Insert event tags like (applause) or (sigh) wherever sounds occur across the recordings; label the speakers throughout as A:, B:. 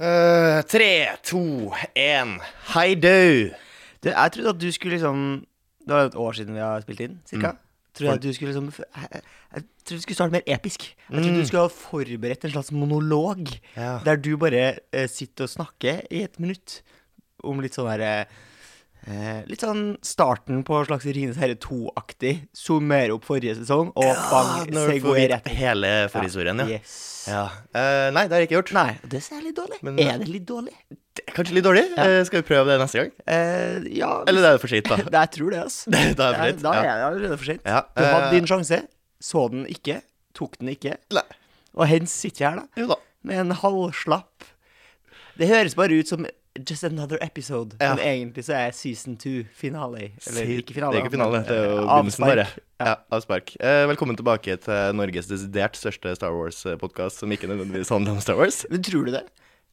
A: Eh, tre, to, én. Hei, du.
B: Du, jeg trodde at du skulle liksom Det var et år siden vi har spilt inn, cirka. Trodde jeg at du skulle liksom jeg, jeg trodde du skulle starte mer episk. Jeg trodde du skulle ha forberedt en slags monolog.
A: Ja.
B: Der du bare eh, sitter og snakker i et minutt om litt sånn derre eh, Litt sånn starten på en slags Ringenes herre 2-aktig. Summere opp forrige sesong, og bang,
A: du får
B: segway rett
A: hele forhistorien, ja.
B: Yes.
A: ja. Eh, nei, det har jeg ikke gjort.
B: Nei, det er litt dårlig.
A: Men-
B: er det litt dårlig?
A: Det er kanskje litt dårlig. Eh, skal vi prøve det neste gang?
B: Eh, ja
A: Eller det er for sent, da.
B: Det- (laughs) Jeg tror det, altså. (laughs)
A: Da er det for
B: Ja,
A: sent.
B: Da er
A: Ja.
B: det allerede for sent.
A: Ja,
B: Du hadde
A: eh,
B: din sjanse, så den ikke, tok den ikke.
A: Nei.
B: Og hens sitter jeg her, da,
A: Jo da.
B: med en halvslapp Det høres bare ut som just another episode,
A: Ja.
B: men egentlig så er season two finale. Eller
A: Se
B: ikke finale.
A: Det er ikke finale, det er jo
B: eh,
A: begynnelsen bare. Ja, avspark. Eh, velkommen tilbake til Norges desidert største Star Wars-podkast, som ikke nødvendigvis handler om Star Wars.
B: Men tror du det?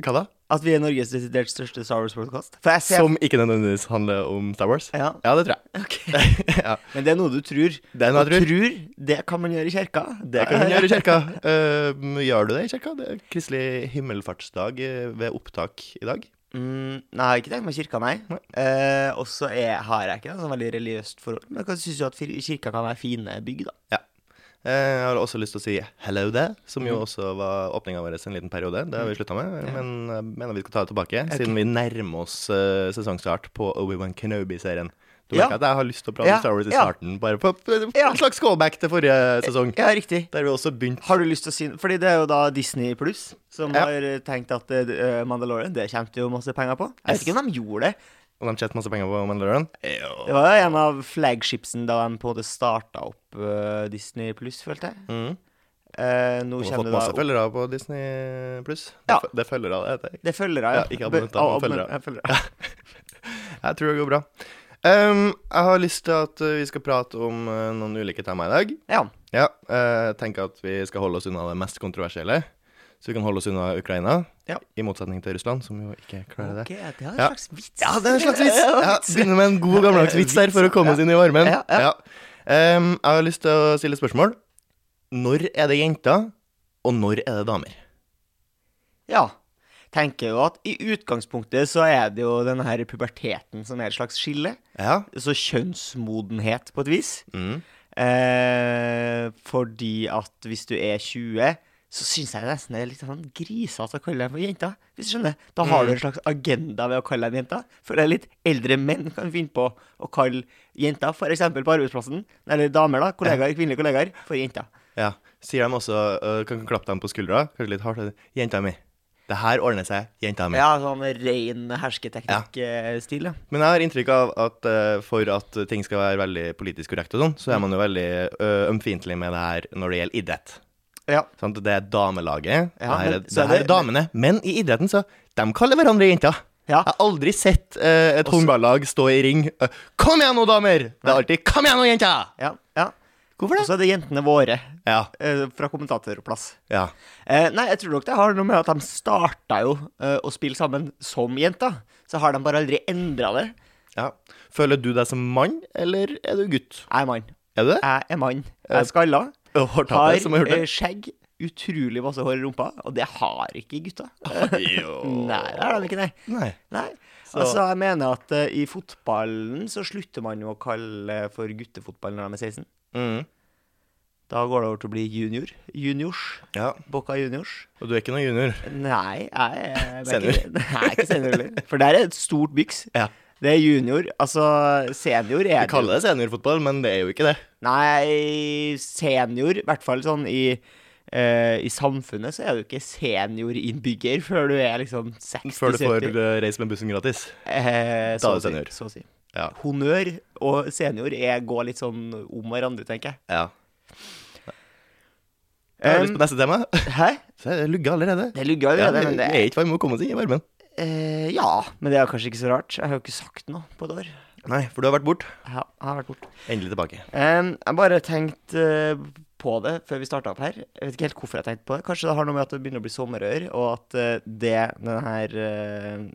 A: Hva da?
B: At vi er Norges desidert største Star Wars-podkast?
A: Som ikke nødvendigvis handler om Star Wars?
B: Ja.
A: Ja, det tror jeg.
B: Okay. (laughs)
A: ja.
B: Men det er noe du tror.
A: Det er noe jeg tror.
B: tror, det kan man gjøre i kirka.
A: Det kan man gjøre i kirka. Uh, (laughs) gjør du det i kirka? Det er kristelig himmelfartsdag eh, ved opptak i dag.
B: Mm, nei, ikke tenkt meg kirka, nei.
A: Nei.
B: Eh, og så har jeg ikke noe sånn veldig religiøst forhold. Men jeg syns jo at kirka kan være fine bygg, da.
A: Ja. Eh, Jeg har også lyst til å si hello there, som jo
B: Mhm.
A: også var åpninga vår en liten periode. Det har vi slutta med,
B: Ja.
A: men jeg mener vi skal ta det tilbake, siden vi nærmer oss eh, sesongstart på Obi-Wan Kenobi-serien. Du
B: Ja.
A: merker at jeg har lyst til å prate
B: Ja,
A: om Star Wars i
B: ja.
A: starten, bare på på
B: Ja.
A: en slags callback til forrige sesong.
B: Ja, riktig.
A: Der vi også begynte
B: Har du lyst til å si Fordi det er jo da Disney pluss som
A: Ja.
B: har tenkt at uh, Mandalorian Det kommer det jo masse penger på. Jeg vet ikke om de gjorde det.
A: Og de tjente masse penger på Mandalorian.
B: Det var jo en av flagshipsen da de på en måte starta opp uh, Disney pluss, følte jeg.
A: Mm.
B: Uh, nå
A: Og har fått masse følgere på Disney pluss.
B: Ja.
A: Det er følgere, det heter jeg.
B: Det er følgere,
A: Ja, ikke abonnenter, men følgere.
B: ja, følger. (laughs)
A: Jeg tror det går bra. Um, jeg har lyst til at uh, vi skal prate om uh, noen ulike temaer i dag.
B: Ja.
A: Ja, uh, tenker at vi skal holde oss unna det mest kontroversielle. Så vi kan holde oss unna Ukraina,
B: Ja.
A: i motsetning til Russland, som jo ikke klarer det.
B: det er en
A: Ja.
B: slags vits.
A: Ja, det er en slags vits! (laughs) Ja, Begynner med en god gammeldags vits der for å komme oss inn i varmen. Um, jeg har lyst til å stille et spørsmål. Når er det jenter, og når er det damer?
B: Ja. Tenker jo at i utgangspunktet så er det jo denne her puberteten som er et slags skille.
A: Ja.
B: Så kjønnsmodenhet, på et vis.
A: Mm.
B: Eh, fordi at hvis du er 20, så syns jeg nesten det er litt sånn grisete å kalle dem for jenter. Hvis du skjønner. Da har du en slags agenda ved å kalle dem jenter. For det litt eldre menn kan finne på å kalle jenter, f.eks. på arbeidsplassen, eller damer, da, kollegaer, kvinnelige kollegaer, for jenter.
A: Ja. Sier de også uh, Kan klappe dem på skuldra, kanskje litt hardt. 'Jenta mi. Det her ordner seg, jenta mi'.
B: Ja, sånn ren hersketeknikk-stil, ja.
A: Men jeg har inntrykk av at uh, for at ting skal være veldig politisk korrekt og sånn, så er man jo veldig ømfintlig med det her når det gjelder idrett.
B: Ja.
A: Sånn, Det er damelaget,
B: Ja,
A: det her,
B: men så
A: det
B: er det-
A: damene. Men i idretten, så De kaller hverandre jenter.
B: Ja.
A: Jeg har aldri sett uh, et håndballag stå i ring uh, 'Kom igjen nå, damer!' Det er alltid 'Kom igjen nå, jenter!'
B: ja,
A: Hvorfor
B: Og
A: det?
B: så er det jentene våre,
A: Ja.
B: eh, fra kommentatorplass.
A: ja.
B: Eh, nei, jeg tror nok det har noe med at de starta jo eh, å spille sammen som jenter. Så har de bare aldri endra det.
A: ja. Føler du deg som mann, eller er du gutt?
B: Jeg er mann.
A: Er du det?
B: Jeg er mann. Jeg er skalla. (laughs) Har
A: har
B: eh,
A: det?
B: skjegg. Utrolig masse hår i rumpa. Og det har ikke gutta. (laughs) Nei, det har de ikke, nei.
A: Nei.
B: nei.
A: Så-
B: Altså, jeg mener at uh, i fotballen så slutter man jo å kalle for guttefotball når de er 16.
A: Mm.
B: Da går det over til å bli junior. Juniors.
A: Ja.
B: Boca juniors.
A: Og du er ikke noen junior?
B: Nei, jeg er
A: Senior.
B: Ikke, (laughs) nei, ikke senior heller. For det er et stort byks.
A: Ja.
B: Det er junior. Altså, senior er
A: Vi kaller det seniorfotball, men det er jo ikke det.
B: Nei, senior, i hvert fall sånn i eh, I samfunnet så er du ikke seniorinnbygger før du er liksom 60-70.
A: Før du får reise med bussen gratis.
B: Eh,
A: Da er
B: så,
A: du senior.
B: så å si.
A: Ja.
B: Honnør og senior er, går litt sånn om hverandre, tenker jeg.
A: ja. Jeg har
B: Um,
A: lyst på neste tema.
B: Hæ?
A: Så det lugge allerede.
B: Det lugger allerede,
A: ja,
B: men det
A: vi er ikke varme med å komme oss inn i varmen.
B: Uh, Ja, men det er kanskje ikke så rart. Jeg har jo ikke sagt noe på et år.
A: Nei, for du har vært bort.
B: Ja, jeg har vært bort.
A: Endelig tilbake.
B: Um, jeg bare tenkte eh, på det før vi starta opp her. Jeg vet ikke helt hvorfor jeg tenkte på det. Kanskje det har noe med at det begynner å bli sommerør, og at eh, det den her eh,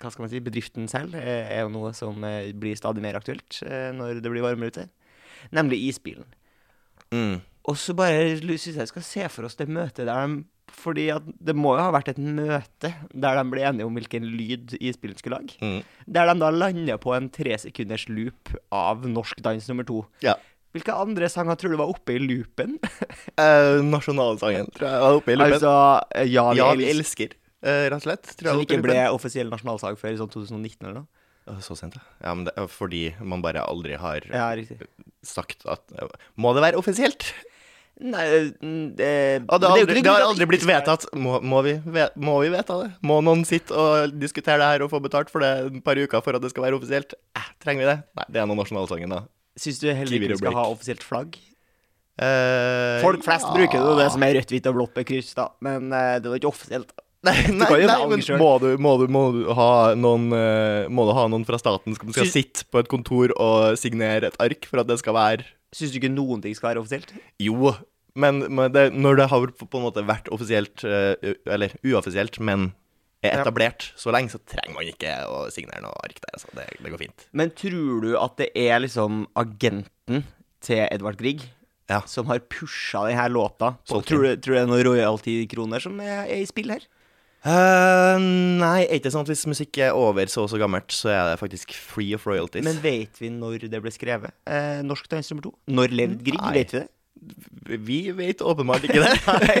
B: Hva skal man si? Bedriften selv eh, er jo noe som blir stadig mer aktuelt når det blir varmere ute. Nemlig isbilen.
A: Mm.
B: Og så bare syns jeg vi skal se for oss det møtet der de fordi at det må jo ha vært et møte der de ble enige om hvilken lyd isbilen skulle lage.
A: Mm.
B: Der de da lander på en tresekunders loop av Norsk dans nummer to.
A: Ja.
B: Hvilke andre sanger tror du var oppe i loopen? (laughs)
A: Eh, nasjonalsangen tror jeg var oppe i loopen.
B: altså eh, Ja, vi
A: ja, vi
B: elsker.
A: eh, rett og slett.
B: Som
A: i
B: ikke ble offisiell nasjonalsang før i sånn 2019 eller noe?
A: Så sent, ja. ja men det er fordi man bare aldri har
B: Ja,
A: sagt at Må det være offisielt?
B: Nei, det,
A: Og det, har aldri,
B: det,
A: det har aldri blitt vedtatt. Må, må, vi, må vi vedta det? Må noen sitte og diskutere det her og få betalt for det et par uker for at det skal være offisielt? Eh, trenger vi det? Nei, det er nå nasjonalsangen, da.
B: Syns du heller ikke vi skal ha offisielt flagg?
A: Uh,
B: Folk flest
A: ja.
B: bruker jo det som er rødt, hvitt og blått med kryss, da. Men uh, det jo ikke offisielt. (laughs)
A: Nei, nei, nei men må du, må, du, må du ha noen eh, Må du ha noen fra staten som skal
B: Syns...
A: sitte på et kontor og signere et ark for at det skal være
B: Syns du ikke noen ting skal være offisielt?
A: Jo, men, men det, når det har på en måte vært offisielt, eller uoffisielt, men er etablert så lenge, så trenger man ikke å signere noe ark der. Altså. Det, det går fint.
B: Men tror du at det er liksom agenten til Edvard Grieg
A: Ja.
B: som har pusha denne låta?
A: På,
B: tror, du, tror du det er noen royalty-kroner som er, er i spill her?
A: Uh, nei, er ikke sånn at hvis musikk er over så og så gammelt, så er det faktisk free of royalties.
B: Men vet vi når det ble skrevet? Uh, Norsk dans nummer to? Når levde Grieg? Vet vi det?
A: Vi vet åpenbart ikke det.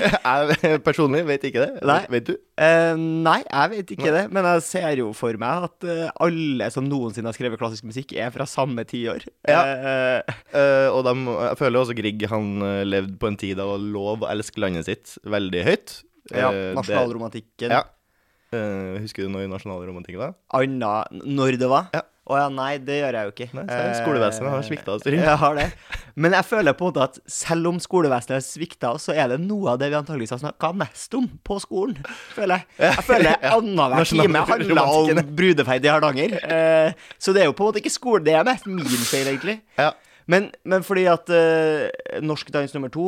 A: (laughs) jeg personlig vet ikke det.
B: Nei.
A: Vet du?
B: Eh, nei, jeg vet ikke det. Men jeg ser jo for meg at eh, alle som noensinne har skrevet klassisk musikk, er fra samme tiår.
A: Ja.
B: Eh,
A: Eh, og de, jeg føler også Grieg han eh, levde på en tid da var lov å elske landet sitt veldig høyt.
B: ja,
A: Eh,
B: Nasjonalromantikken.
A: Ja. Eh, husker du noe i nasjonalromantikken da?
B: Anna Når det var?
A: Ja.
B: Å ja, nei, det gjør jeg jo ikke.
A: Nei, skolevesenet har sviktet oss, (laughs)
B: Jeg har det. Men jeg føler på en måte at selv om skolevesenet har svikta, så er det noe av det vi antageligvis har snakka mest om på skolen, føler jeg. Jeg føler (laughs) annenhver time handla om (laughs) brudefeid i Hardanger. Eh, så det er jo på en måte ikke skole, det er mest min feil, egentlig.
A: Ja.
B: Men, men fordi at uh, Norsk dans nummer to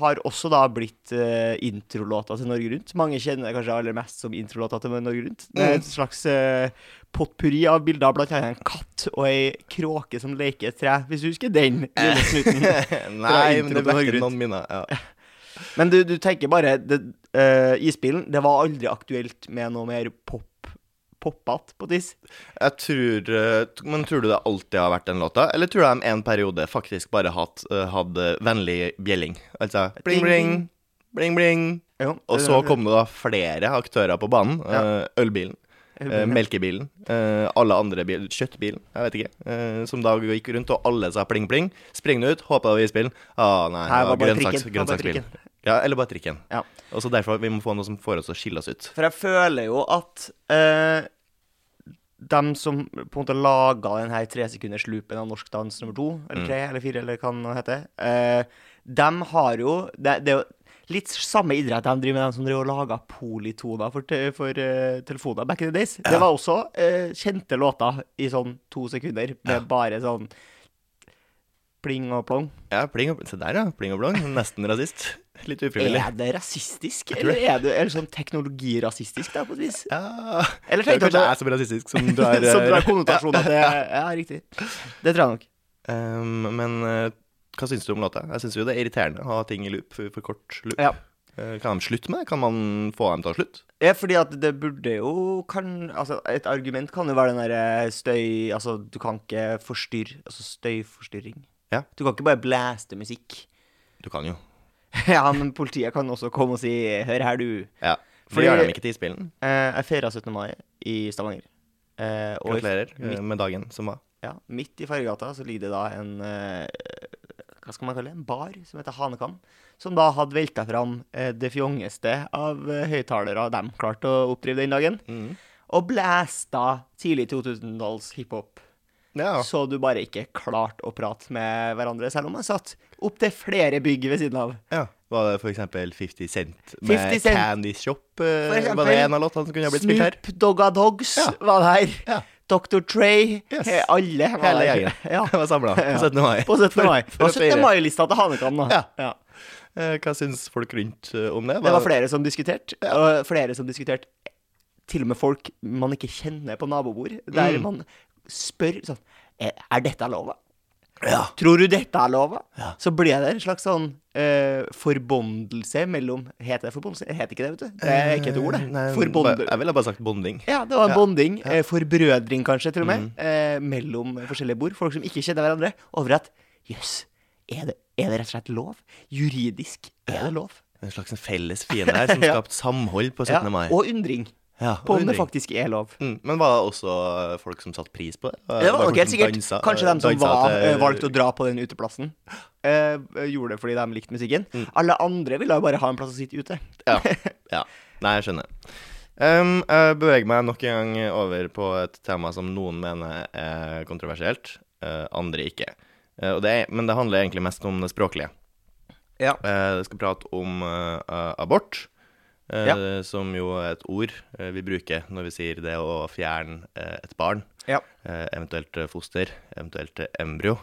B: har også da blitt uh, introlåta til Norge Rundt. Mange kjenner det kanskje aller mest som introlåta til Norge Rundt. Det er et slags uh, potpurri av bilder av blant annet en katt og ei kråke som leker et tre, hvis du husker den lille snutten. (laughs)
A: Nei, men det vekker noen minner. Ja.
B: Men du, du tenker bare det, uh, Isbilen, det var aldri aktuelt med noe mer pop poppete på tiss.
A: Jeg tror eh, Men tror du det alltid har vært den låta, eller tror du de en periode faktisk bare hatt, eh, hadde vennlig bjelling? Altså bling, bling, bling, bling.
B: Jo,
A: Og så kom det da flere aktører på banen. Ja. ølbilen, eh, melkebilen, eh, alle andre biler, kjøttbilen, jeg vet ikke, eh, som da gikk rundt, og alle sa pling, pling. Spring nå ut, håpa det var isbilen. Ah, nei,
B: Her var
A: grønnsaks, grønnsaksbilen. Ja, eller bare trikken.
B: Ja.
A: Og så derfor vi må få noe som får oss til å skille oss ut.
B: For jeg føler jo at eh, dem som på en måte laga denne her tresekunders loopen av norsk dans nummer to,
A: Mm.
B: eller tre, eller fire, eller hva det heter, eh, dem har jo det, det litt samme idrett de driver med, de som driver og laga polytoner for, te, for uh, telefoner back in the days. Det var også uh, kjente låter i sånn to sekunder, med bare sånn pling og plong.
A: Ja, pling og Se der, ja. Pling og plong. Nesten rasist. Litt ufrivillig.
B: Er det rasistisk, eller er det, er det sånn teknologirasistisk, da, på et vis?
A: Ja
B: Eller
A: Det er
B: tenkte
A: kanskje
B: du at
A: jeg som du rasistisk, som drar
B: som
A: eh,
B: at konnotasjoner til Ja, riktig. Det tror jeg nok.
A: Um, men hva syns du om låta? Jeg syns jo det er irriterende å ha ting i loop for, for kort loop.
B: Ja.
A: Eh, kan de slutte med det? Kan man få dem til å slutte?
B: Ja, fordi at det burde jo kan, Altså, et argument kan jo være den derre støy Altså, du kan ikke forstyrre Altså støyforstyrring.
A: Ja.
B: Du kan ikke bare blæste musikk.
A: Du kan jo. (laughs)
B: ja, men politiet kan også komme og si 'hør her, du'.
A: Ja. For det gjør de ikke til isbilen.
B: Eh, jeg feira 17. mai i Stavanger. Eh,
A: Gratulerer
B: midt,
A: med dagen som var.
B: ja, midt i Fargegata så ligger det da en eh, Hva skal man kalle det? En bar som heter Hanekam. Som da hadde velta fram eh, det fjongeste av uh, høyttalere de klarte å oppdrive den dagen.
A: Mm.
B: Og blæsta tidlig 2000-talls hiphop.
A: Ja.
B: Så du bare ikke klarte å prate med hverandre, selv om man satt opptil flere bygg ved siden av.
A: ja. Var det for eksempel 50 Cent med
B: 50 Cent.
A: Candy Shop? eh,
B: eksempel
A: var det en av låtene som kunne ha blitt spilt her?
B: Snoop Dogga Dogs
A: Ja.
B: var der.
A: Ja.
B: Dr. Trey.
A: Yes.
B: he- Alle
A: Hele gjengen.
B: Ja. (laughs)
A: Var samla på 17. mai.
B: På 17. mai. (laughs)
A: For- for
B: Og
A: å feire.
B: 17. mai-lista til Hanekam, da.
A: Ja.
B: Ja.
A: Eh, Hva syns folk rundt eh, om det?
B: Det var flere som diskuterte, og flere som diskuterte til og med folk man ikke kjenner på nabobord, der
A: Mm.
B: man spør sånn Er er dette lov? Da?»
A: Ja.
B: Tror du dette er lova?
A: Ja.
B: Så blir det en slags sånn uh, forbondelse mellom Heter det forbondelse? Det heter ikke det, vet du. Det er ikke et ord, det.
A: Eh, Nei, Jeg ville bare sagt bonding.
B: Ja, det var en
A: Ja.
B: bonding. Eh, forbrødring, kanskje, til og med.
A: Mm.
B: Uh, mellom forskjellige bord. Folk som ikke kjenner hverandre. Over at jøss, er, det, er det rett og slett lov? Juridisk er det lov.
A: En slags felles fiende her som (laughs) skapte samhold på
B: Ja,
A: 17. mai.
B: og undring
A: Ja,
B: på om det faktisk er lov.
A: Mm, men var det også eh, folk som satte pris på det?
B: Det var nok helt sikkert.
A: dansa-
B: Kanskje de som var,
A: til-
B: eh, valgte å dra på den uteplassen, eh, gjorde det fordi de likte musikken.
A: Mm.
B: Alle andre ville jo bare ha en plass å sitte ute.
A: Ja. (laughs) ja. Nei, jeg skjønner. Um, jeg beveger meg nok en gang over på et tema som noen mener er kontroversielt, uh, andre ikke. Uh, og det er, men det handler egentlig mest om det språklige.
B: Ja.
A: Uh, jeg skal prate om eh, abort, eh,
B: Ja.
A: som jo er et ord eh, vi bruker når vi sier det å fjerne eh, et barn,
B: Ja.
A: eh, eventuelt eh, foster, eventuelt eh, embryo.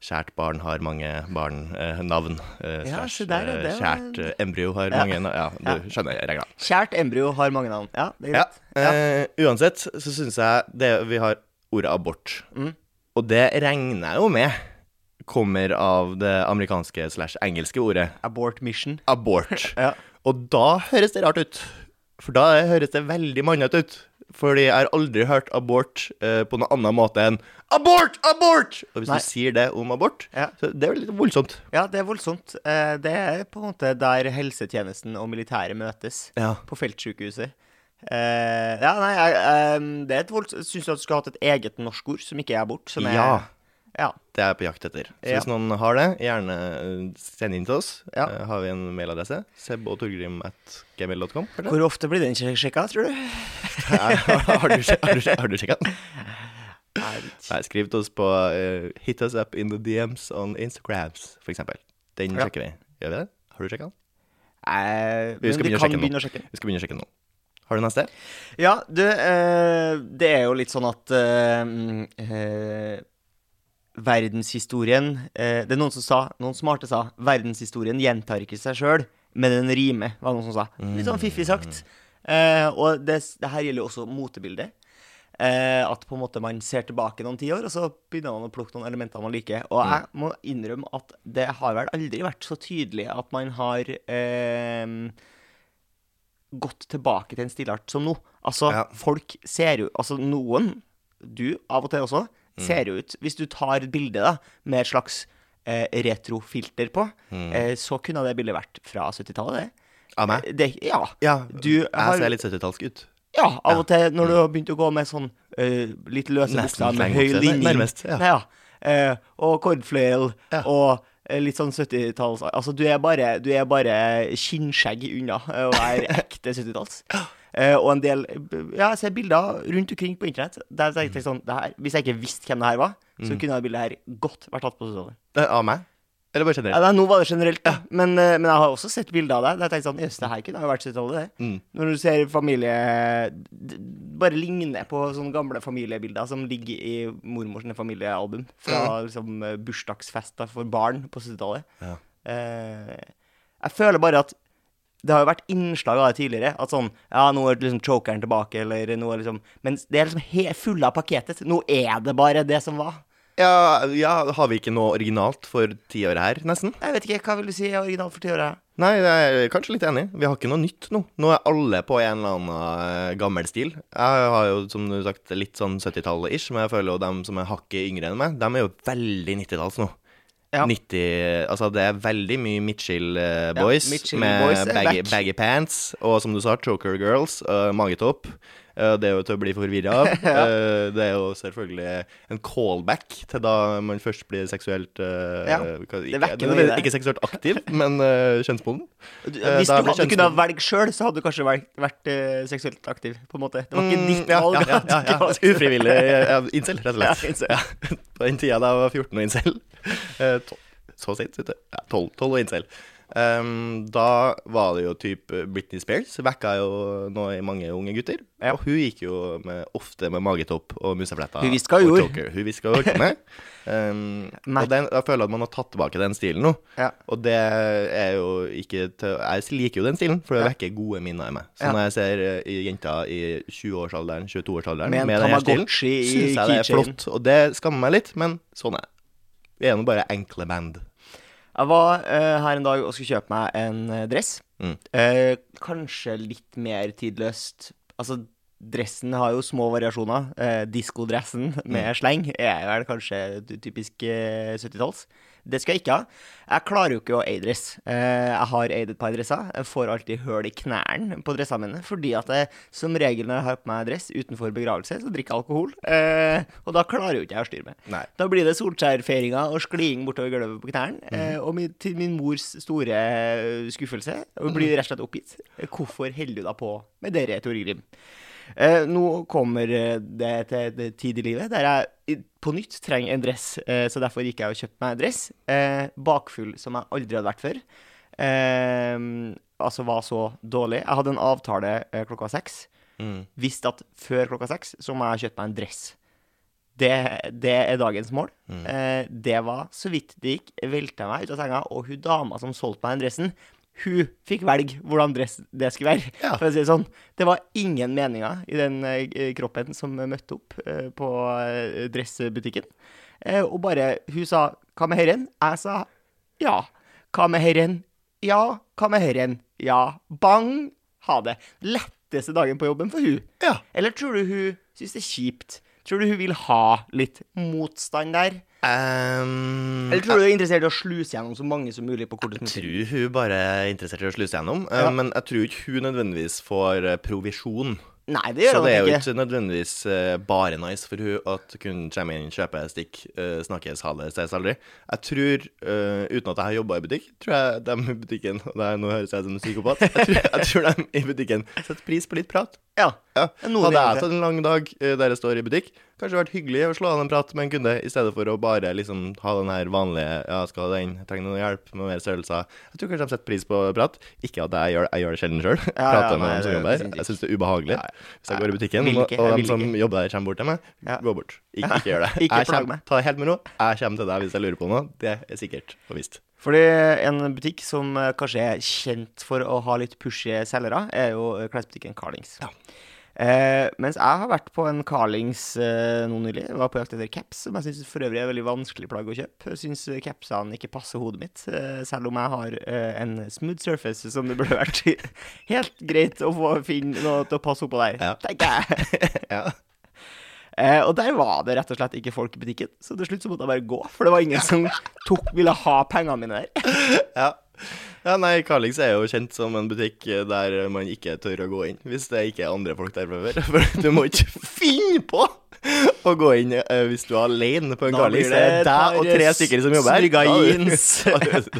A: Kjært barn har mange barn, eh. Eh,
B: Ja, der,
A: eh,
B: det
A: Kjært eh, embryo har mange navn. Ja, du skjønner regla.
B: Kjært embryo har mange navn. Ja, det er greit.
A: Eh, uansett så syns jeg det vi har ordet abort.
B: Mm.
A: Og det regner jeg jo med kommer av det amerikanske slash engelske ordet
B: Abort mission.
A: abort. (laughs)
B: Ja.
A: Og da høres det rart ut. For da høres det veldig mannete ut. Fordi jeg har aldri hørt abort eh, på noen annen måte enn abort, abort! Og hvis
B: Nei.
A: du sier det om abort,
B: Ja.
A: så det er litt voldsomt.
B: ja, det er voldsomt. Eh, Det er på en måte der helsetjenesten og militæret møtes.
A: Ja.
B: På feltsykehuset. Eh, ja, nei, jeg, eh, det er et voldsomt Syns du at du skulle hatt et eget norsk ord som ikke er abort? Som er,
A: Ja.
B: Ja.
A: Det er jeg på jakt etter. Så hvis noen har det, gjerne eh, send inn til oss.
B: Ja.
A: Eh, har vi en mailadresse? Seb og Torgrim at gmail.com?
B: Hvor ofte blir den sjekka, tror du? (laughs)
A: har du, har du, sjekka den?
B: Nei,
A: skriv til oss på uh, Hit us up in the DMs on Instagrams, eksempel. Den sjekker vi. Gjør vi det? Har du sjekka den?
B: Eh,
A: Vi skal begynne
B: begynne å sjekke den.
A: Vi skal begynne å sjekke den nå. Har du neste?
B: Ja, du, eh, det er jo litt sånn at eh, mm, eh, verdenshistorien eh, Det er noen som sa, noen smarte sa, verdenshistorien gjentar ikke seg sjøl, men den rimer, var det noen som sa. Litt sånn fiffig sagt. Eh, og det, det her gjelder jo også motebildet. Eh, at på en måte man ser tilbake noen tiår, og så begynner man å plukke noen elementer man liker. Og jeg må innrømme at det har vel aldri vært så tydelig at man har eh, gått tilbake til en stilart som nå. Altså,
A: Ja.
B: folk ser jo Altså, noen, du av og til også, ser jo ut Hvis du tar et bilde da, med et slags eh, retrofilter på, eh, så kunne det bildet vært fra 70-tallet.
A: Av meg?
B: Eh, det. Ja.
A: Ja.
B: Du har-
A: Jeg ser litt 70-tallsk ut.
B: Ja, av og til når du har begynt å gå med sånn eh, litt løse bukser med høy linje.
A: nærmest, ja.
B: Eh, og cordflail
A: Ja.
B: og litt sånn 70-talls Altså, du er bare, du er bare skinnskjegg unna å være (laughs) ekte 70-talls. Eh, og en del Ja, jeg ser bilder rundt omkring på internett der jeg tenkte sånn det her, Hvis jeg ikke visste hvem det her var, så kunne det bildet her godt vært tatt på 70-tallet.
A: Eh, Av meg? Eller bare generelt?
B: Ja, nå var det generelt, ja. Men, eh, men jeg har også sett bilder av deg der jeg tenkte sånn Jøss, det her kunne jo vært 70-tallet, det.
A: Mm.
B: Når du ser familie Bare ligner på sånne gamle familiebilder som ligger i mormors familiealbum. Fra liksom eh, bursdagsfester for barn på 70-tallet.
A: Ja.
B: Eh, jeg føler bare at det har jo vært innslag av det tidligere. At sånn Ja, nå er liksom chokeren tilbake, eller noe liksom Men det er liksom he fulle av pakketet. Nå er det bare det som var.
A: Ja, ja, har vi ikke noe originalt for tiåret her, nesten?
B: Jeg vet ikke, hva vil du si er originalt for tiåret?
A: Nei, jeg er kanskje litt enig. Vi har ikke noe nytt nå. Nå er alle på en eller annen eh, gammel stil. Jeg har jo, som du sagt, litt sånn 70-tallet-ish, men jeg føler jo dem som er hakket yngre enn meg, dem er jo veldig 90-talls nå.
B: Ja.
A: 90 Altså, det er veldig mye Mitchell uh, boys
B: Mitchill
A: med
B: boys
A: baggy, baggy pants, og som du sa, choker girls, uh, magetopp. Eh, det er jo til å bli forvirra av. (laughs) ja. det er jo selvfølgelig en callback til da man først blir seksuelt eh,
B: Ja,
A: ikke,
B: ikke,
A: ikke seksuelt aktiv, (laughs) men uh, kjønnsmoden. Eh,
B: Hvis
A: da
B: du kunne kunnet velge sjøl, så hadde du kanskje vært, vært uh, seksuelt aktiv, på en måte. Det var ikke
A: Mm,
B: ditt valg.
A: Ja, ja, Ufrivillig incel, rett og slett. (laughs) På den tida da jeg var 14 og incel. Uh, Så sent, vet du. Ja, 12, 12 og incel. Um, da var det jo typ Britney Spears vekka jo nå i mange unge gutter.
B: Ja.
A: Og hun gikk jo med, ofte med magetopp og musefletter.
B: Hun visste hva hun gjorde.
A: Hun visste hva hun holdt med. (laughs) Um, og den, jeg føler at man har tatt tilbake den stilen nå.
B: Ja.
A: Og det er jo ikke til Jeg liker jo den stilen, for det
B: Ja.
A: vekker gode minner i meg. Så når jeg ser eh, i jenter i 20-årsalderen, 22-årsalderen
B: Med
A: med den stilen, syns jeg det er flott. Og det skammer meg litt, men sånn er det. Vi er nå bare enkle band.
B: Jeg var eh, her en dag og skulle kjøpe meg en eh, dress.
A: Mm.
B: Eh, kanskje litt mer tidløst. Altså, dressen har jo små variasjoner. Uh, Diskodressen (laughs) med sleng er vel kanskje typisk eh, 70-talls. Det skal jeg ikke ha. Jeg klarer jo ikke å eie dress. Eh, jeg har eid et par dresser. Jeg får alltid høl i knærne på dressene mine, fordi at jeg som regel når jeg har på meg dress utenfor begravelse, så drikker jeg alkohol. Eh, og da klarer jo ikke jeg å styre meg.
A: Nei.
B: Da blir det Solskjær-feiringer og skliing bortover gulvet på knærne. Mm. og min, til min mors store skuffelse, og blir rett og slett oppgitt. Hvorfor holder du deg på med dere, Tore Grim? Eh, nå kommer eh, det til det tid i livet der jeg på nytt trenger en dress, eh, så derfor gikk jeg og kjøpte meg en dress. Eh, bakfull som jeg aldri hadde vært før. Eh, altså var så dårlig. Jeg hadde en avtale eh, klokka seks.
A: Mm.
B: Visste at før klokka seks så må jeg kjøpe meg en dress. Det, det er dagens mål. Eh, det var så vidt det gikk. Velta meg ut av senga, og hun dama som solgte meg den dressen, hun fikk velge hvordan dress det skulle være.
A: Ja.
B: For å si det sånn. Det var ingen meninger i den eh, kroppen som møtte opp eh, på eh, dressbutikken. Og bare Hun sa 'hva med herren?' Jeg sa ja. 'Hva med herren?' Ja. 'Hva med herren?' Ja. Bang! Ha det. Letteste dagen på jobben for hun.
A: Ja.
B: Eller tror du hun syns det er kjipt? Tror du hun vil ha litt motstand der?
A: Um,
B: Eller tror du hun er interessert i å sluse gjennom så mange som mulig på
A: Jeg tror hun bare er interessert i å sluse gjennom, eh,
B: Ja.
A: men jeg tror ikke hun nødvendigvis får eh, provisjon.
B: Nei, det gjør
A: Så det er jo
B: ikke.
A: ikke nødvendigvis uh, bare nice for hun at kunden kommer inn, kjøper stikk, uh, snakkes, ha det, ses aldri. Jeg tror, uh, uten at jeg har jobba i butikk, tror jeg de i butikken Og (laughs) det er, nå høres jeg ut som en psykopat. Jeg tror, jeg tror de i butikken setter pris på litt prat.
B: Ja.
A: Ja. Hadde jeg tatt en lang dag der jeg står i butikk, kanskje det vært hyggelig å slå an en prat med en kunde, i stedet for å bare liksom ha den her vanlige Ja, skal ha den, trenger noe hjelp med mer størrelser. Jeg tror kanskje de setter pris på prat. Ikke at jeg gjør, jeg gjør det sjelden sjøl.
B: Ja, ja,
A: Prater med
B: nei,
A: dem som
B: er
A: jobber
B: der.
A: Jeg syns det er ubehagelig.
B: Ja, ja.
A: Hvis jeg går i butikken, og, og de som jobber der, kommer bort til meg,
B: Ja.
A: gå bort. Ikke, ikke gjør det. (laughs)
B: Ikke
A: Jeg kommer, ta det helt med ro. Jeg kommer til deg hvis jeg lurer på noe. Det er sikkert og visst.
B: Fordi en butikk som eh, kanskje er kjent for å ha litt pushy selgere, er jo eh, klesbutikken Carlings.
A: Ja.
B: Eh, mens jeg har vært på en Carlings eh, nå nylig. Var på jakt etter caps, som jeg syns for øvrig er veldig vanskelig plagg å kjøpe. Jeg syns capsene ikke passer hodet mitt, eh, selv om jeg har eh, en smooth surface som det burde vært (laughs) helt greit å få finne noe til å passe oppå der,
A: Ja.
B: tenker jeg. (laughs)
A: Ja.
B: Eh, og der var det rett og slett ikke folk i butikken, så til slutt så måtte jeg bare gå, for det var ingen (laughs) som tok, ville ha pengene mine der.
A: Ja. Ja, nei, Carlings er jo kjent som en butikk eh, der man ikke tør å gå inn hvis det ikke er andre folk der fra før. (laughs) For du må ikke finne på å gå inn uh, hvis du er alene på en Carlings. Det er deg og tre stykker som jobber her. Da (laughs) du-.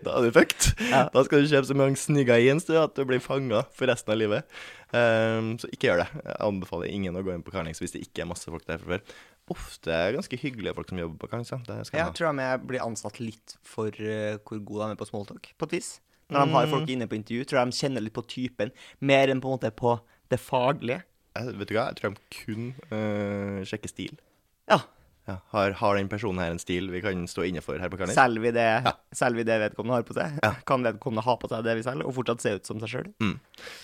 A: Da er du- fucked.
B: Ja.
A: Da skal du kjøpe så mange snygga jeans du, at du blir fanga for resten av livet. Um, så ikke gjør det. Jeg anbefaler ingen å gå inn på Carlings hvis det ikke er masse folk der fra før. Ofte ganske hyggelige folk som jobber på Carlings. Det skal
B: Jeg
A: ha.
B: tror de blir ansatt litt for uh, hvor gode de er på smalltalk, på et vis. Når de har folk inne på intervju, tror jeg de kjenner litt på typen, mer enn på en måte på det faglige.
A: Jeg, vet du hva, jeg tror de kun uh, sjekker stil.
B: Ja,
A: Ja, har, har den personen her en stil vi kan stå inne for her på Carlings?
B: selger vi det, det vedkommende har på seg? Kan vedkommende ha på seg det vi selger, og fortsatt se ut som seg sjøl?
A: Mm.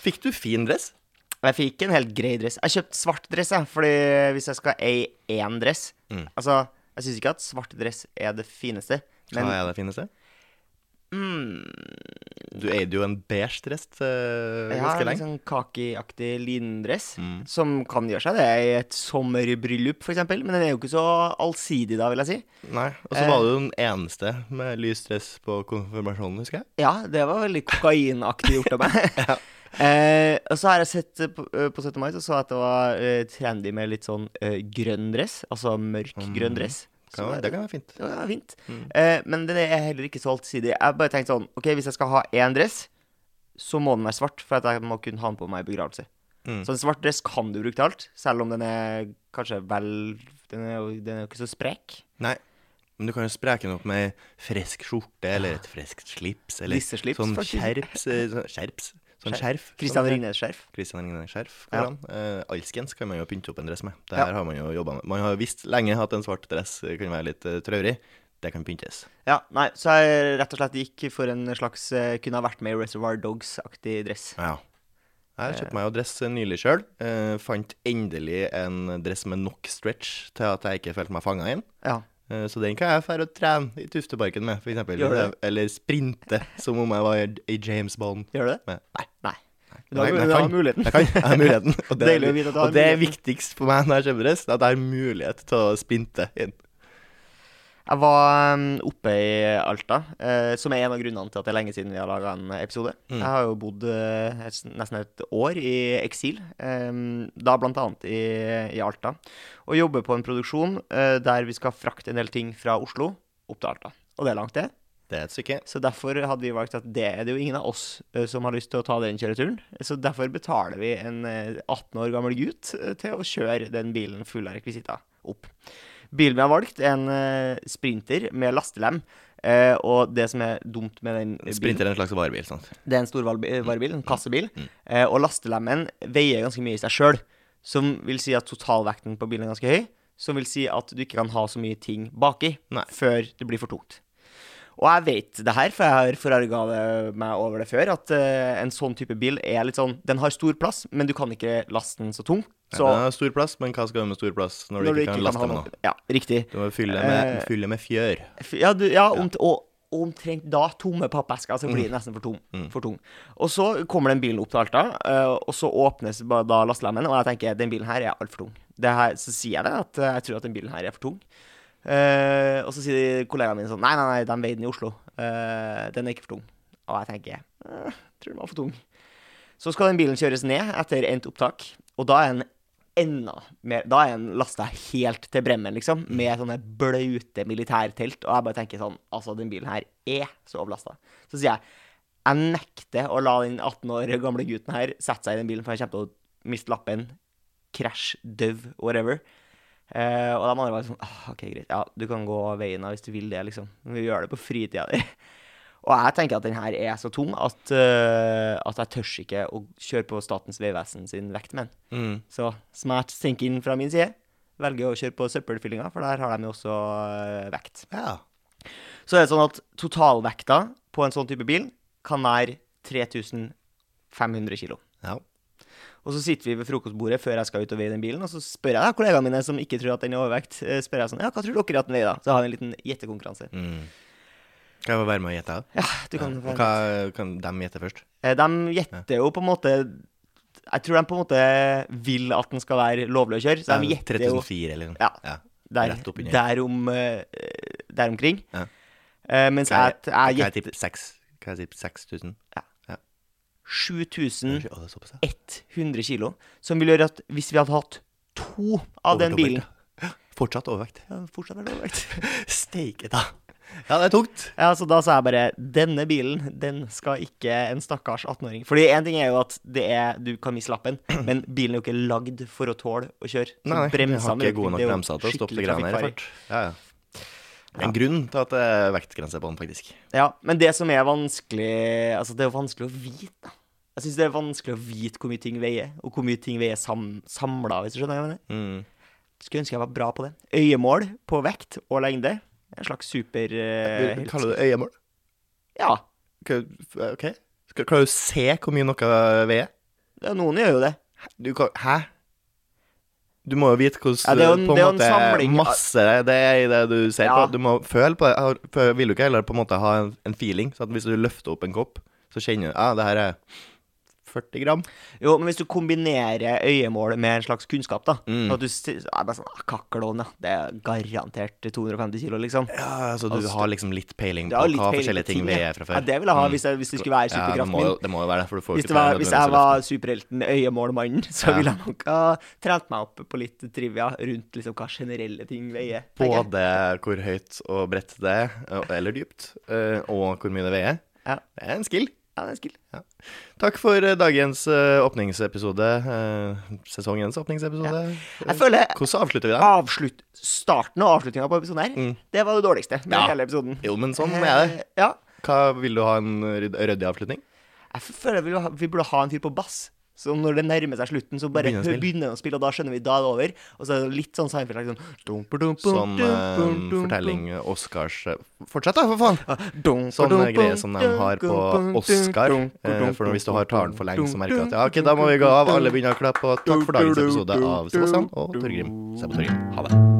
A: Fikk du fin dress?
B: Jeg fikk en helt grei dress. Jeg kjøpte svart dress, jeg, fordi hvis jeg skal eie én dress
A: Mm.
B: Altså, jeg syns ikke at svart dress er det fineste, men
A: Hva er det fineste?
B: mm,
A: Du eide jo en beige dress uh,
B: Jeg har
A: ganske lenge.
B: sånn kakiaktig lindress,
A: Mm.
B: som kan gjøre seg det i et sommerbryllup, f.eks., men den er jo ikke så allsidig da, vil jeg si.
A: Nei. Og så
B: Eh.
A: var du den eneste med lys dress på konfirmasjonen, husker jeg.
B: Ja, det var veldig kokainaktig gjort av meg. (laughs) eh, og så har jeg sett eh, på, eh, på 17. mai, så så at det var eh, trendy med litt sånn eh, grønn dress, altså mørk grønn dress. Så
A: Kan,
B: det-
A: det kan være fint.
B: Det var fint. Eh, men den er heller ikke så allsidig. Jeg bare tenkte sånn OK, hvis jeg skal ha én dress, så må den være svart, for at jeg må kunne ha den på meg i begravelse.
A: Mm.
B: Så en svart dress kan du bruke til alt, selv om den er kanskje vel Den er jo, er ikke så sprek.
A: Nei. Men du kan jo spreke den opp med frisk skjorte eller et friskt slips. Eller
B: Lisseslips,
A: sånn
B: faktisk.
A: skjerps. sånn- Skjerps? Sånn skjerf.
B: Christian
A: sånn-
B: Ringnes-skjerf.
A: Kristian Ringnes-skjerf.
B: Ja.
A: an. Eh, alskens kan man jo pynte opp en dress med. Det
B: Ja.
A: her har man jo jobba med. Man har visst lenge at en svart dress eh, kan være litt uh, traurig. Det kan pyntes.
B: Ja, nei, så jeg rett og slett gikk for en slags uh, Kunne ha vært med i Reservoir Dogs-aktig dress.
A: Ja. Jeg kjøpte meg jo dress eh, nylig sjøl. fant endelig en dress med nok stretch til at jeg ikke følte meg fanga inn.
B: Ja.
A: Eh, Så den kan jeg dra og trene i Tufteparken med,
B: du det?
A: Eller sprinte, som om jeg var i James Bond.
B: Gjør du det?
A: Men, nei.
B: Nei. Du har, muligheten.
A: Jeg kan, jeg har muligheten. Og (laughs) det,
B: har
A: og det er viktigst for meg når jeg kommer rest, at jeg har mulighet til å sprinte inn.
B: Jeg var um, oppe i Alta, eh, som er en av grunnene til at det er lenge siden vi har laga en episode.
A: Mm.
B: Jeg har jo bodd eh, nesten et år i eksil, da annet i, i Alta. Og jobber på en produksjon eh, der vi skal frakte en del ting fra Oslo opp til Alta. Og det er langt, det.
A: Det er et stykke.
B: Så derfor hadde vi valgt at det er det jo ingen av oss som har lyst til å ta den kjøreturen. Så derfor betaler vi en eh, 18 år gammel gutt til å kjøre den bilen full av rekvisitter opp. Bilen vi har valgt, er en uh, sprinter med lastelem. Uh, og det som er dumt med den bilen
A: Sprinter er en slags varebil, sant.
B: Det er en stor varebil, en kassebil.
A: Mm.
B: Uh, og lastelemmen veier ganske mye i seg sjøl. Som vil si at totalvekten på bilen er ganske høy. Som vil si at du ikke kan ha så mye ting baki
A: Nei.
B: før det blir for tungt. Og jeg vet det her, for jeg har forarga meg over det før, at uh, en sånn type bil er litt sånn Den har stor plass, men du kan ikke laste den så tung. Så
A: ja, den stor plass, men hva skal du med stor plass når du ikke kan laste
B: ha
A: med
B: noe-? Ja, riktig.
A: Du må fylle med,
B: Eh,
A: fylle med fjør.
B: Ja, du, ja, om, og omtrent da tomme pappesker, så blir det nesten for, tung,
A: Mm.
B: for tung. Og så kommer den bilen opp til Alta, eh, og så åpnes da lastelemmen, og jeg tenker den bilen her er altfor tung. Det her, så sier jeg det, at eh, jeg tror at den bilen her er for tung. Uh, og så sier kollegaene mine sånn Nei, nei, nei, de veide den i Oslo. Uh, den er ikke for tung. Og jeg tenker eh, tror den var for tung. Så skal den bilen kjøres ned etter endt opptak, og da er den enda mer Da er den lasta helt til bremmen, liksom, med sånne blaute militærtelt. Og jeg bare tenker sånn Altså, den bilen her er så overlasta. Så sier jeg jeg nekter å la den 18 år gamle gutten her sette seg i den bilen, for jeg kommer til å miste lappen. Krasj, døv, whatever. Eh, og de andre var sånn «Ah, OK, greit. Ja, du kan gå veien hvis du vil det, liksom. Men vi gjør det på fritida di. Og jeg tenker at den her er så tung at, uh, at jeg tør ikke å kjøre på Statens vegvesen sin vekt med den.
A: Mm.
B: Så smart thinking fra min side. Velger å kjøre på søppelfyllinga, for der har de jo også uh, vekt.
A: Ja.
B: Så er det sånn at totalvekta på en sånn type bil kan være 3500 kilo.
A: ja.
B: Og så sitter vi ved frokostbordet før jeg skal ut og veie den bilen, og så spør jeg da kollegaene mine som ikke tror at den er overvekt, eh, spør jeg sånn Ja, hva tror dere at den veier, da? Så har vi en liten gjettekonkurranse.
A: Mm. Kan jeg få være med og gjette?
B: Ja, du kan
A: ja. Hva kan de gjette først?
B: Eh, De gjetter jo på en måte Jeg tror de på en måte vil at den skal være lovlig å kjøre, så de gjetter jo
A: 3004 eller noe?
B: Ja.
A: ja.
B: der,
A: rett oppunder.
B: der, om, eh, der omkring.
A: Ja.
B: Uh, mens jeg,
A: jeg,
B: jeg
A: kan jeg
B: gjetter
A: tippe 6? Kan jeg tippe 6000?
B: 7100
A: Å, det er såpass, ja.
B: kilo, som vil gjøre at hvis vi hadde hatt to av den bilen. (laughs)
A: Fortsatt overvekt.
B: ja, fortsatt overvekt. (laughs)
A: Steike, da. Ja, det er tungt.
B: Ja, så da sa jeg bare Denne bilen, den skal ikke en stakkars 18-åring Fordi én ting er jo at det er, du kan miste lappen, (clears throat) men bilen er jo ikke lagd for å tåle å kjøre. Så
A: Nei,
B: bremsene
A: har ikke gode nok
B: er
A: bremser til å stoppe de greiene her i fart. Ja, ja. Det er en grunn til at det er vektgrense på den, faktisk.
B: Ja, men det som er vanskelig Altså, det er jo vanskelig å vite. Jeg syns det er vanskelig å vite hvor mye ting veier, og hvor mye ting veier sam samla, hvis du skjønner hva jeg mener.
A: Mm.
B: Skulle ønske jeg var bra på det. Øyemål på vekt og lengde. En slags super
A: Du kaller det øyemål?
B: Ja.
A: OK. Skal, klarer du å se hvor mye noe veier?
B: ja, Noen gjør jo det.
A: Du kan Hæ? Du må jo vite hvordan
B: Ja, det er jo en- det er
A: en
B: en
A: måte
B: samling
A: masse det er i det du ser
B: Ja.
A: på. Du må føle på det. Vil du ikke heller på en måte ha en, en feeling? Så hvis du løfter opp en kopp, så kjenner du Ja, det her er 40 gram.
B: Jo, men hvis du kombinerer øyemål med en slags kunnskap, da
A: Mm.
B: At du s- er bare sånn ah, Kakkelån, ja. Det er garantert 250 kilo, liksom.
A: Ja, Så du
B: Altså,
A: har liksom litt peiling på
B: litt
A: hva
B: peiling
A: forskjellige ting
B: ting,
A: veier fra før.
B: Ja, det vil jeg ha
A: Mm.
B: hvis, jeg, hvis det skulle være
A: Ja, det må,
B: min.
A: det må jo være det, for du får jo ikke
B: det var, hvis jeg var superhelten Øyemålmannen, så
A: Ja.
B: ville jeg nok ha trent meg opp på litt trivia rundt liksom hva generelle ting veier.
A: Både hvor høyt og bredt det er, eller dypt, eh, og hvor mye det veier.
B: Ja.
A: Det er en skill.
B: Ja, det er skill.
A: Takk for eh, dagens eh, åpningsepisode. eh, sesongens åpningsepisode.
B: Jeg føler
A: Hvordan avslutter vi den?
B: avslutt, starten og avslutninga på episoden her,
A: Mm.
B: det var det dårligste med
A: Ja.
B: hele episoden.
A: Jo, men sånn er det.
B: Ja.
A: Hva Vil du ha en rydd- ryddig avslutning?
B: Jeg føler vi, ha- vi burde ha en fyr på bass. Så når det nærmer seg slutten, så bare
A: Begynner
B: begynner å spille, og da skjønner vi da er det over. Og så er det litt sånn Seinfeld sånn
A: Sånn eh, fortelling Oscars eh, Fortsett, da, for faen!
B: Sånn
A: Sånn greie som de har på Oscar. Eh, For hvis du har talen for lenge, så merker du at ja, ok, da må vi gå av. Alle begynner å klappe. Og takk for dagens episode av Sebastian og Torgrim. Se på Torgrim. Ha det.